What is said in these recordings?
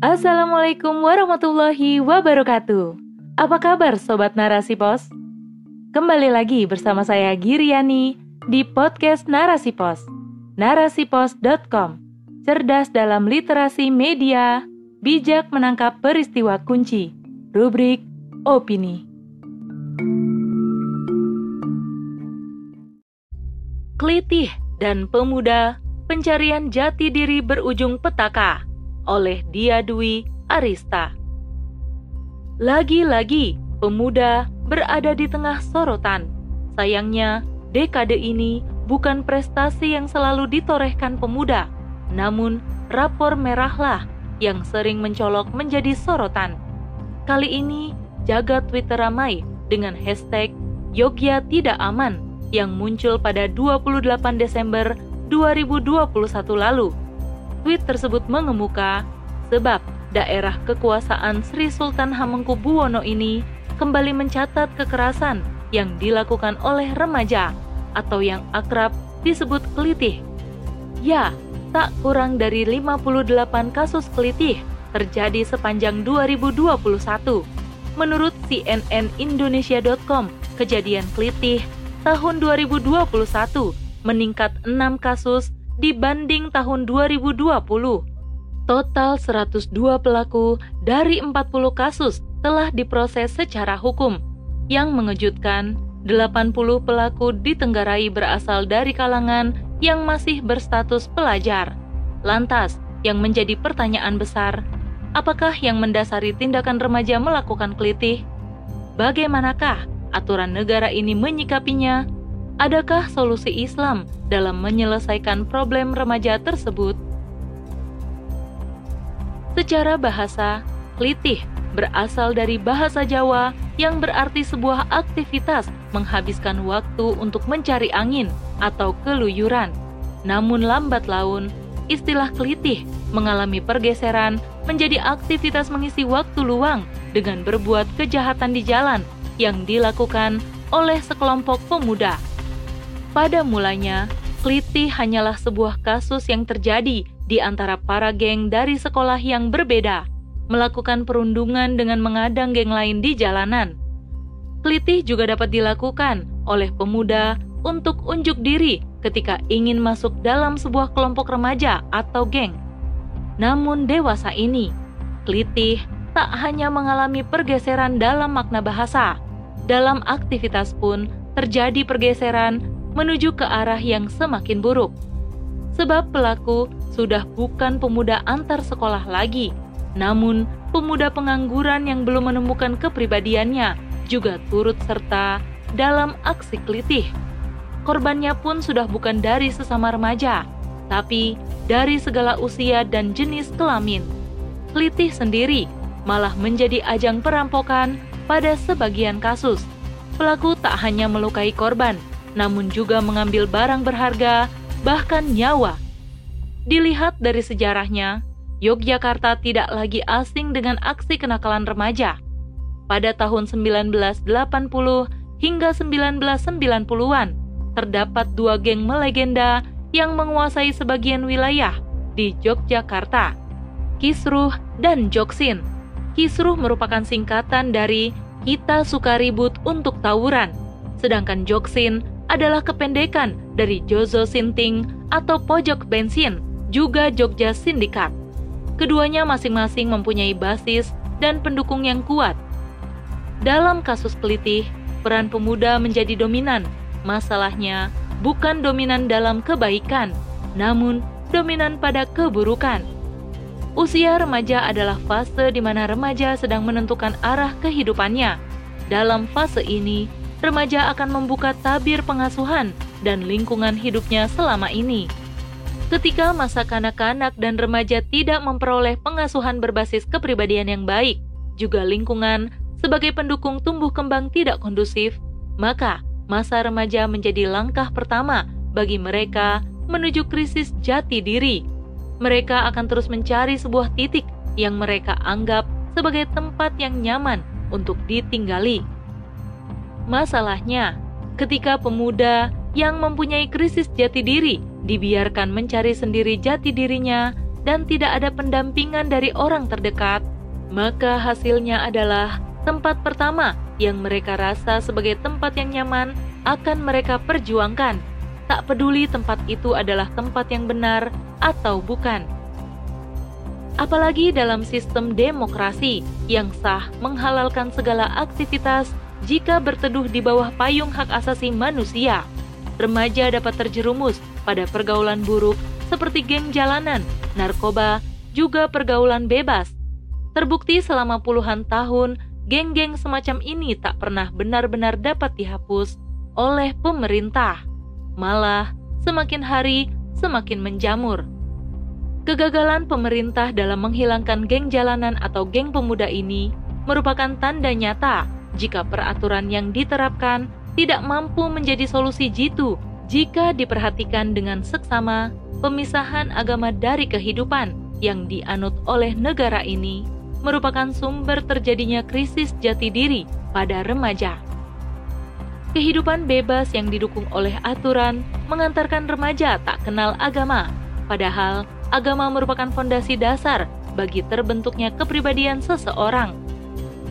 Assalamualaikum warahmatullahi wabarakatuh. Apa kabar sobat Narasi Pos? Kembali lagi bersama saya Giriani di podcast Narasi Pos. Narasipos.com. Cerdas dalam literasi media, bijak menangkap peristiwa kunci. Rubrik opini. Kelitih dan Pemuda, Pencarian Jati Diri Berujung Petaka oleh Dia Dwi Arista. Lagi-lagi, pemuda berada di tengah sorotan. Sayangnya, dekade ini bukan prestasi yang selalu ditorehkan pemuda, namun rapor merahlah yang sering mencolok menjadi sorotan. Kali ini, jagat Twitter ramai dengan hashtag Yogya Tidak Aman yang muncul pada 28 Desember 2021 lalu. Tweet tersebut mengemuka sebab daerah kekuasaan Sri Sultan Hamengkubuwono ini kembali mencatat kekerasan yang dilakukan oleh remaja atau yang akrab disebut kelitih. Ya, tak kurang dari 58 kasus kelitih terjadi sepanjang 2021. Menurut cnnindonesia.com, kejadian kelitih tahun 2021 meningkat 6 kasus dibanding tahun 2020. Total 102 pelaku dari 40 kasus telah diproses secara hukum. Yang mengejutkan, 80 pelaku ditenggarai berasal dari kalangan yang masih berstatus pelajar. Lantas, yang menjadi pertanyaan besar, apakah yang mendasari tindakan remaja melakukan kelitih? Bagaimanakah aturan negara ini menyikapinya? Adakah solusi Islam dalam menyelesaikan problem remaja tersebut? Secara bahasa, klitih berasal dari bahasa Jawa yang berarti sebuah aktivitas menghabiskan waktu untuk mencari angin atau keluyuran. Namun lambat laun, istilah klitih mengalami pergeseran menjadi aktivitas mengisi waktu luang dengan berbuat kejahatan di jalan yang dilakukan oleh sekelompok pemuda. Pada mulanya, Kliti hanyalah sebuah kasus yang terjadi di antara para geng dari sekolah yang berbeda, melakukan perundungan dengan mengadang geng lain di jalanan. Klitih juga dapat dilakukan oleh pemuda untuk unjuk diri ketika ingin masuk dalam sebuah kelompok remaja atau geng. Namun dewasa ini, klitih tak hanya mengalami pergeseran dalam makna bahasa, dalam aktivitas pun terjadi pergeseran menuju ke arah yang semakin buruk. Sebab pelaku sudah bukan pemuda antar sekolah lagi, namun pemuda pengangguran yang belum menemukan kepribadiannya juga turut serta dalam aksi kelitih. Korbannya pun sudah bukan dari sesama remaja, tapi dari segala usia dan jenis kelamin. Kelitih sendiri malah menjadi ajang perampokan pada sebagian kasus. Pelaku tak hanya melukai korban, namun juga mengambil barang berharga, bahkan nyawa. Dilihat dari sejarahnya, Yogyakarta tidak lagi asing dengan aksi kenakalan remaja. Pada tahun 1980 hingga 1990-an, terdapat dua geng melegenda yang menguasai sebagian wilayah di Yogyakarta, Kisruh dan Joksin. Kisruh merupakan singkatan dari Kita Suka Ribut untuk Tawuran, sedangkan Joksin adalah kependekan dari Jozo Sinting atau pojok bensin, juga Jogja Sindikat. Keduanya masing-masing mempunyai basis dan pendukung yang kuat. Dalam kasus pelitih, peran pemuda menjadi dominan. Masalahnya bukan dominan dalam kebaikan, namun dominan pada keburukan. Usia remaja adalah fase di mana remaja sedang menentukan arah kehidupannya. Dalam fase ini, remaja akan membuka tabir pengasuhan dan lingkungan hidupnya selama ini. Ketika masa kanak-kanak dan remaja tidak memperoleh pengasuhan berbasis kepribadian yang baik, juga lingkungan sebagai pendukung tumbuh kembang tidak kondusif, maka masa remaja menjadi langkah pertama bagi mereka menuju krisis jati diri. Mereka akan terus mencari sebuah titik yang mereka anggap sebagai tempat yang nyaman untuk ditinggali. Masalahnya, ketika pemuda yang mempunyai krisis jati diri dibiarkan mencari sendiri jati dirinya, dan tidak ada pendampingan dari orang terdekat, maka hasilnya adalah tempat pertama yang mereka rasa sebagai tempat yang nyaman akan mereka perjuangkan. Tak peduli tempat itu adalah tempat yang benar atau bukan. Apalagi dalam sistem demokrasi yang sah menghalalkan segala aktivitas jika berteduh di bawah payung hak asasi manusia. Remaja dapat terjerumus pada pergaulan buruk seperti geng jalanan, narkoba, juga pergaulan bebas. Terbukti selama puluhan tahun, geng-geng semacam ini tak pernah benar-benar dapat dihapus oleh pemerintah. Malah, semakin hari semakin menjamur. Kegagalan pemerintah dalam menghilangkan geng jalanan atau geng pemuda ini merupakan tanda nyata jika peraturan yang diterapkan tidak mampu menjadi solusi jitu jika diperhatikan dengan seksama pemisahan agama dari kehidupan yang dianut oleh negara ini merupakan sumber terjadinya krisis jati diri pada remaja. Kehidupan bebas yang didukung oleh aturan mengantarkan remaja tak kenal agama, padahal agama merupakan fondasi dasar bagi terbentuknya kepribadian seseorang.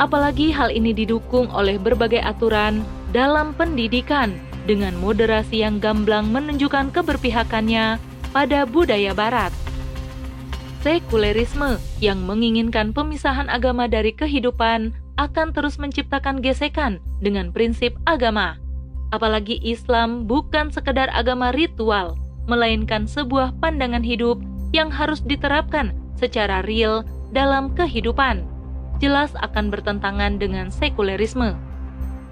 Apalagi hal ini didukung oleh berbagai aturan dalam pendidikan dengan moderasi yang gamblang menunjukkan keberpihakannya pada budaya Barat. Sekulerisme yang menginginkan pemisahan agama dari kehidupan akan terus menciptakan gesekan dengan prinsip agama. Apalagi Islam bukan sekedar agama ritual, melainkan sebuah pandangan hidup yang harus diterapkan secara real dalam kehidupan. Jelas akan bertentangan dengan sekulerisme.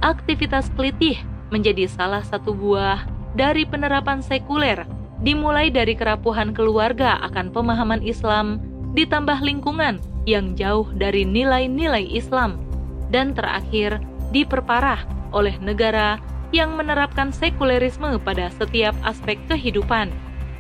Aktivitas kelitih menjadi salah satu buah dari penerapan sekuler dimulai dari kerapuhan keluarga akan pemahaman Islam, ditambah lingkungan yang jauh dari nilai-nilai Islam, dan terakhir diperparah oleh negara yang menerapkan sekulerisme pada setiap aspek kehidupan.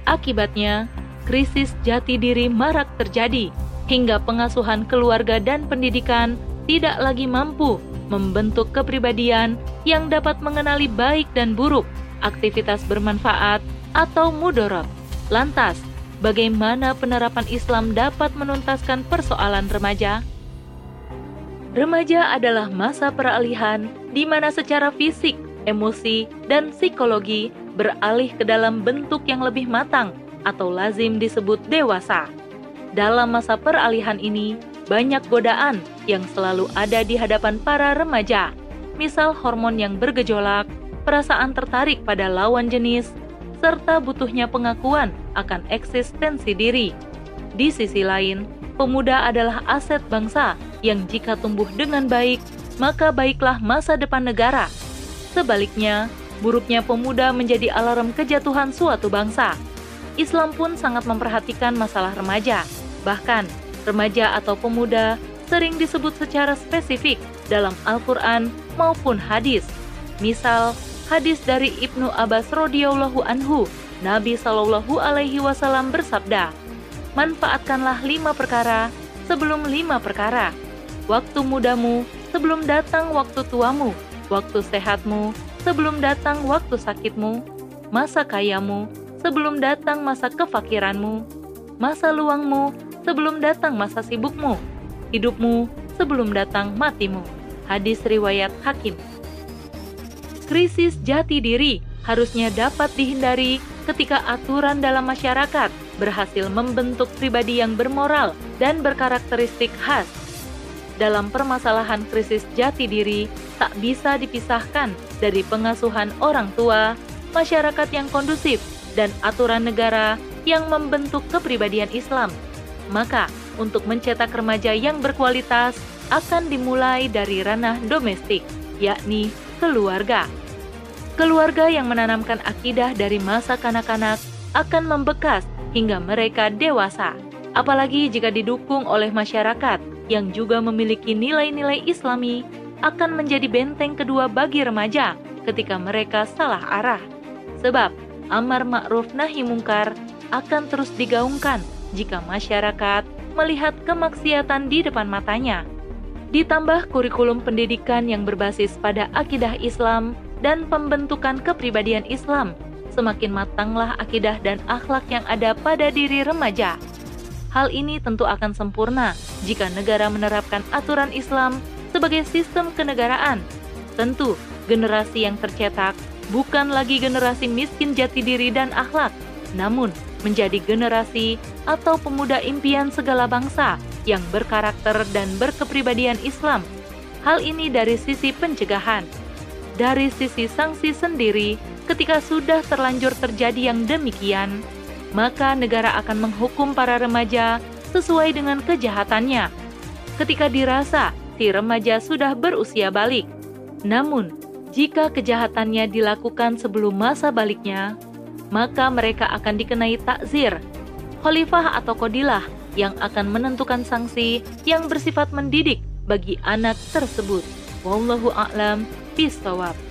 Akibatnya, krisis jati diri marak terjadi, hingga pengasuhan keluarga dan pendidikan tidak lagi mampu membentuk kepribadian yang dapat mengenali baik dan buruk, aktivitas bermanfaat, atau mudorot. Lantas, bagaimana penerapan Islam dapat menuntaskan persoalan remaja? Remaja adalah masa peralihan di mana secara fisik, emosi, dan psikologi beralih ke dalam bentuk yang lebih matang atau lazim disebut dewasa. Dalam masa peralihan ini, banyak godaan yang selalu ada di hadapan para remaja, misal hormon yang bergejolak, perasaan tertarik pada lawan jenis, serta butuhnya pengakuan akan eksistensi diri. Di sisi lain, pemuda adalah aset bangsa yang jika tumbuh dengan baik, maka baiklah masa depan negara. Sebaliknya, buruknya pemuda menjadi alarm kejatuhan suatu bangsa. Islam pun sangat memperhatikan masalah remaja. Bahkan, remaja atau pemuda sering disebut secara spesifik dalam Al-Quran maupun hadis. Misal, hadis dari Ibnu Abbas radhiyallahu anhu, Nabi Shallallahu alaihi wasallam bersabda, "Manfaatkanlah lima perkara sebelum lima perkara. Waktu mudamu sebelum datang waktu tuamu, waktu sehatmu sebelum datang waktu sakitmu, masa kayamu sebelum datang masa kefakiranmu, masa luangmu sebelum datang masa sibukmu, hidupmu sebelum datang matimu." Hadis riwayat Hakim krisis jati diri harusnya dapat dihindari ketika aturan dalam masyarakat berhasil membentuk pribadi yang bermoral dan berkarakteristik khas. Dalam permasalahan krisis jati diri, tak bisa dipisahkan dari pengasuhan orang tua, masyarakat yang kondusif, dan aturan negara yang membentuk kepribadian Islam. Maka, untuk mencetak remaja yang berkualitas akan dimulai dari ranah domestik, yakni keluarga. Keluarga yang menanamkan akidah dari masa kanak-kanak akan membekas hingga mereka dewasa, apalagi jika didukung oleh masyarakat yang juga memiliki nilai-nilai Islami akan menjadi benteng kedua bagi remaja ketika mereka salah arah. Sebab amar ma'ruf nahi mungkar akan terus digaungkan jika masyarakat melihat kemaksiatan di depan matanya ditambah kurikulum pendidikan yang berbasis pada akidah Islam dan pembentukan kepribadian Islam, semakin matanglah akidah dan akhlak yang ada pada diri remaja. Hal ini tentu akan sempurna jika negara menerapkan aturan Islam sebagai sistem kenegaraan. Tentu, generasi yang tercetak bukan lagi generasi miskin jati diri dan akhlak, namun menjadi generasi atau pemuda impian segala bangsa yang berkarakter dan berkepribadian Islam. Hal ini dari sisi pencegahan. Dari sisi sanksi sendiri, ketika sudah terlanjur terjadi yang demikian, maka negara akan menghukum para remaja sesuai dengan kejahatannya. Ketika dirasa si remaja sudah berusia balik, namun jika kejahatannya dilakukan sebelum masa baliknya, maka mereka akan dikenai takzir, khalifah atau kodilah yang akan menentukan sanksi yang bersifat mendidik bagi anak tersebut. Wallahu a'lam bishawab.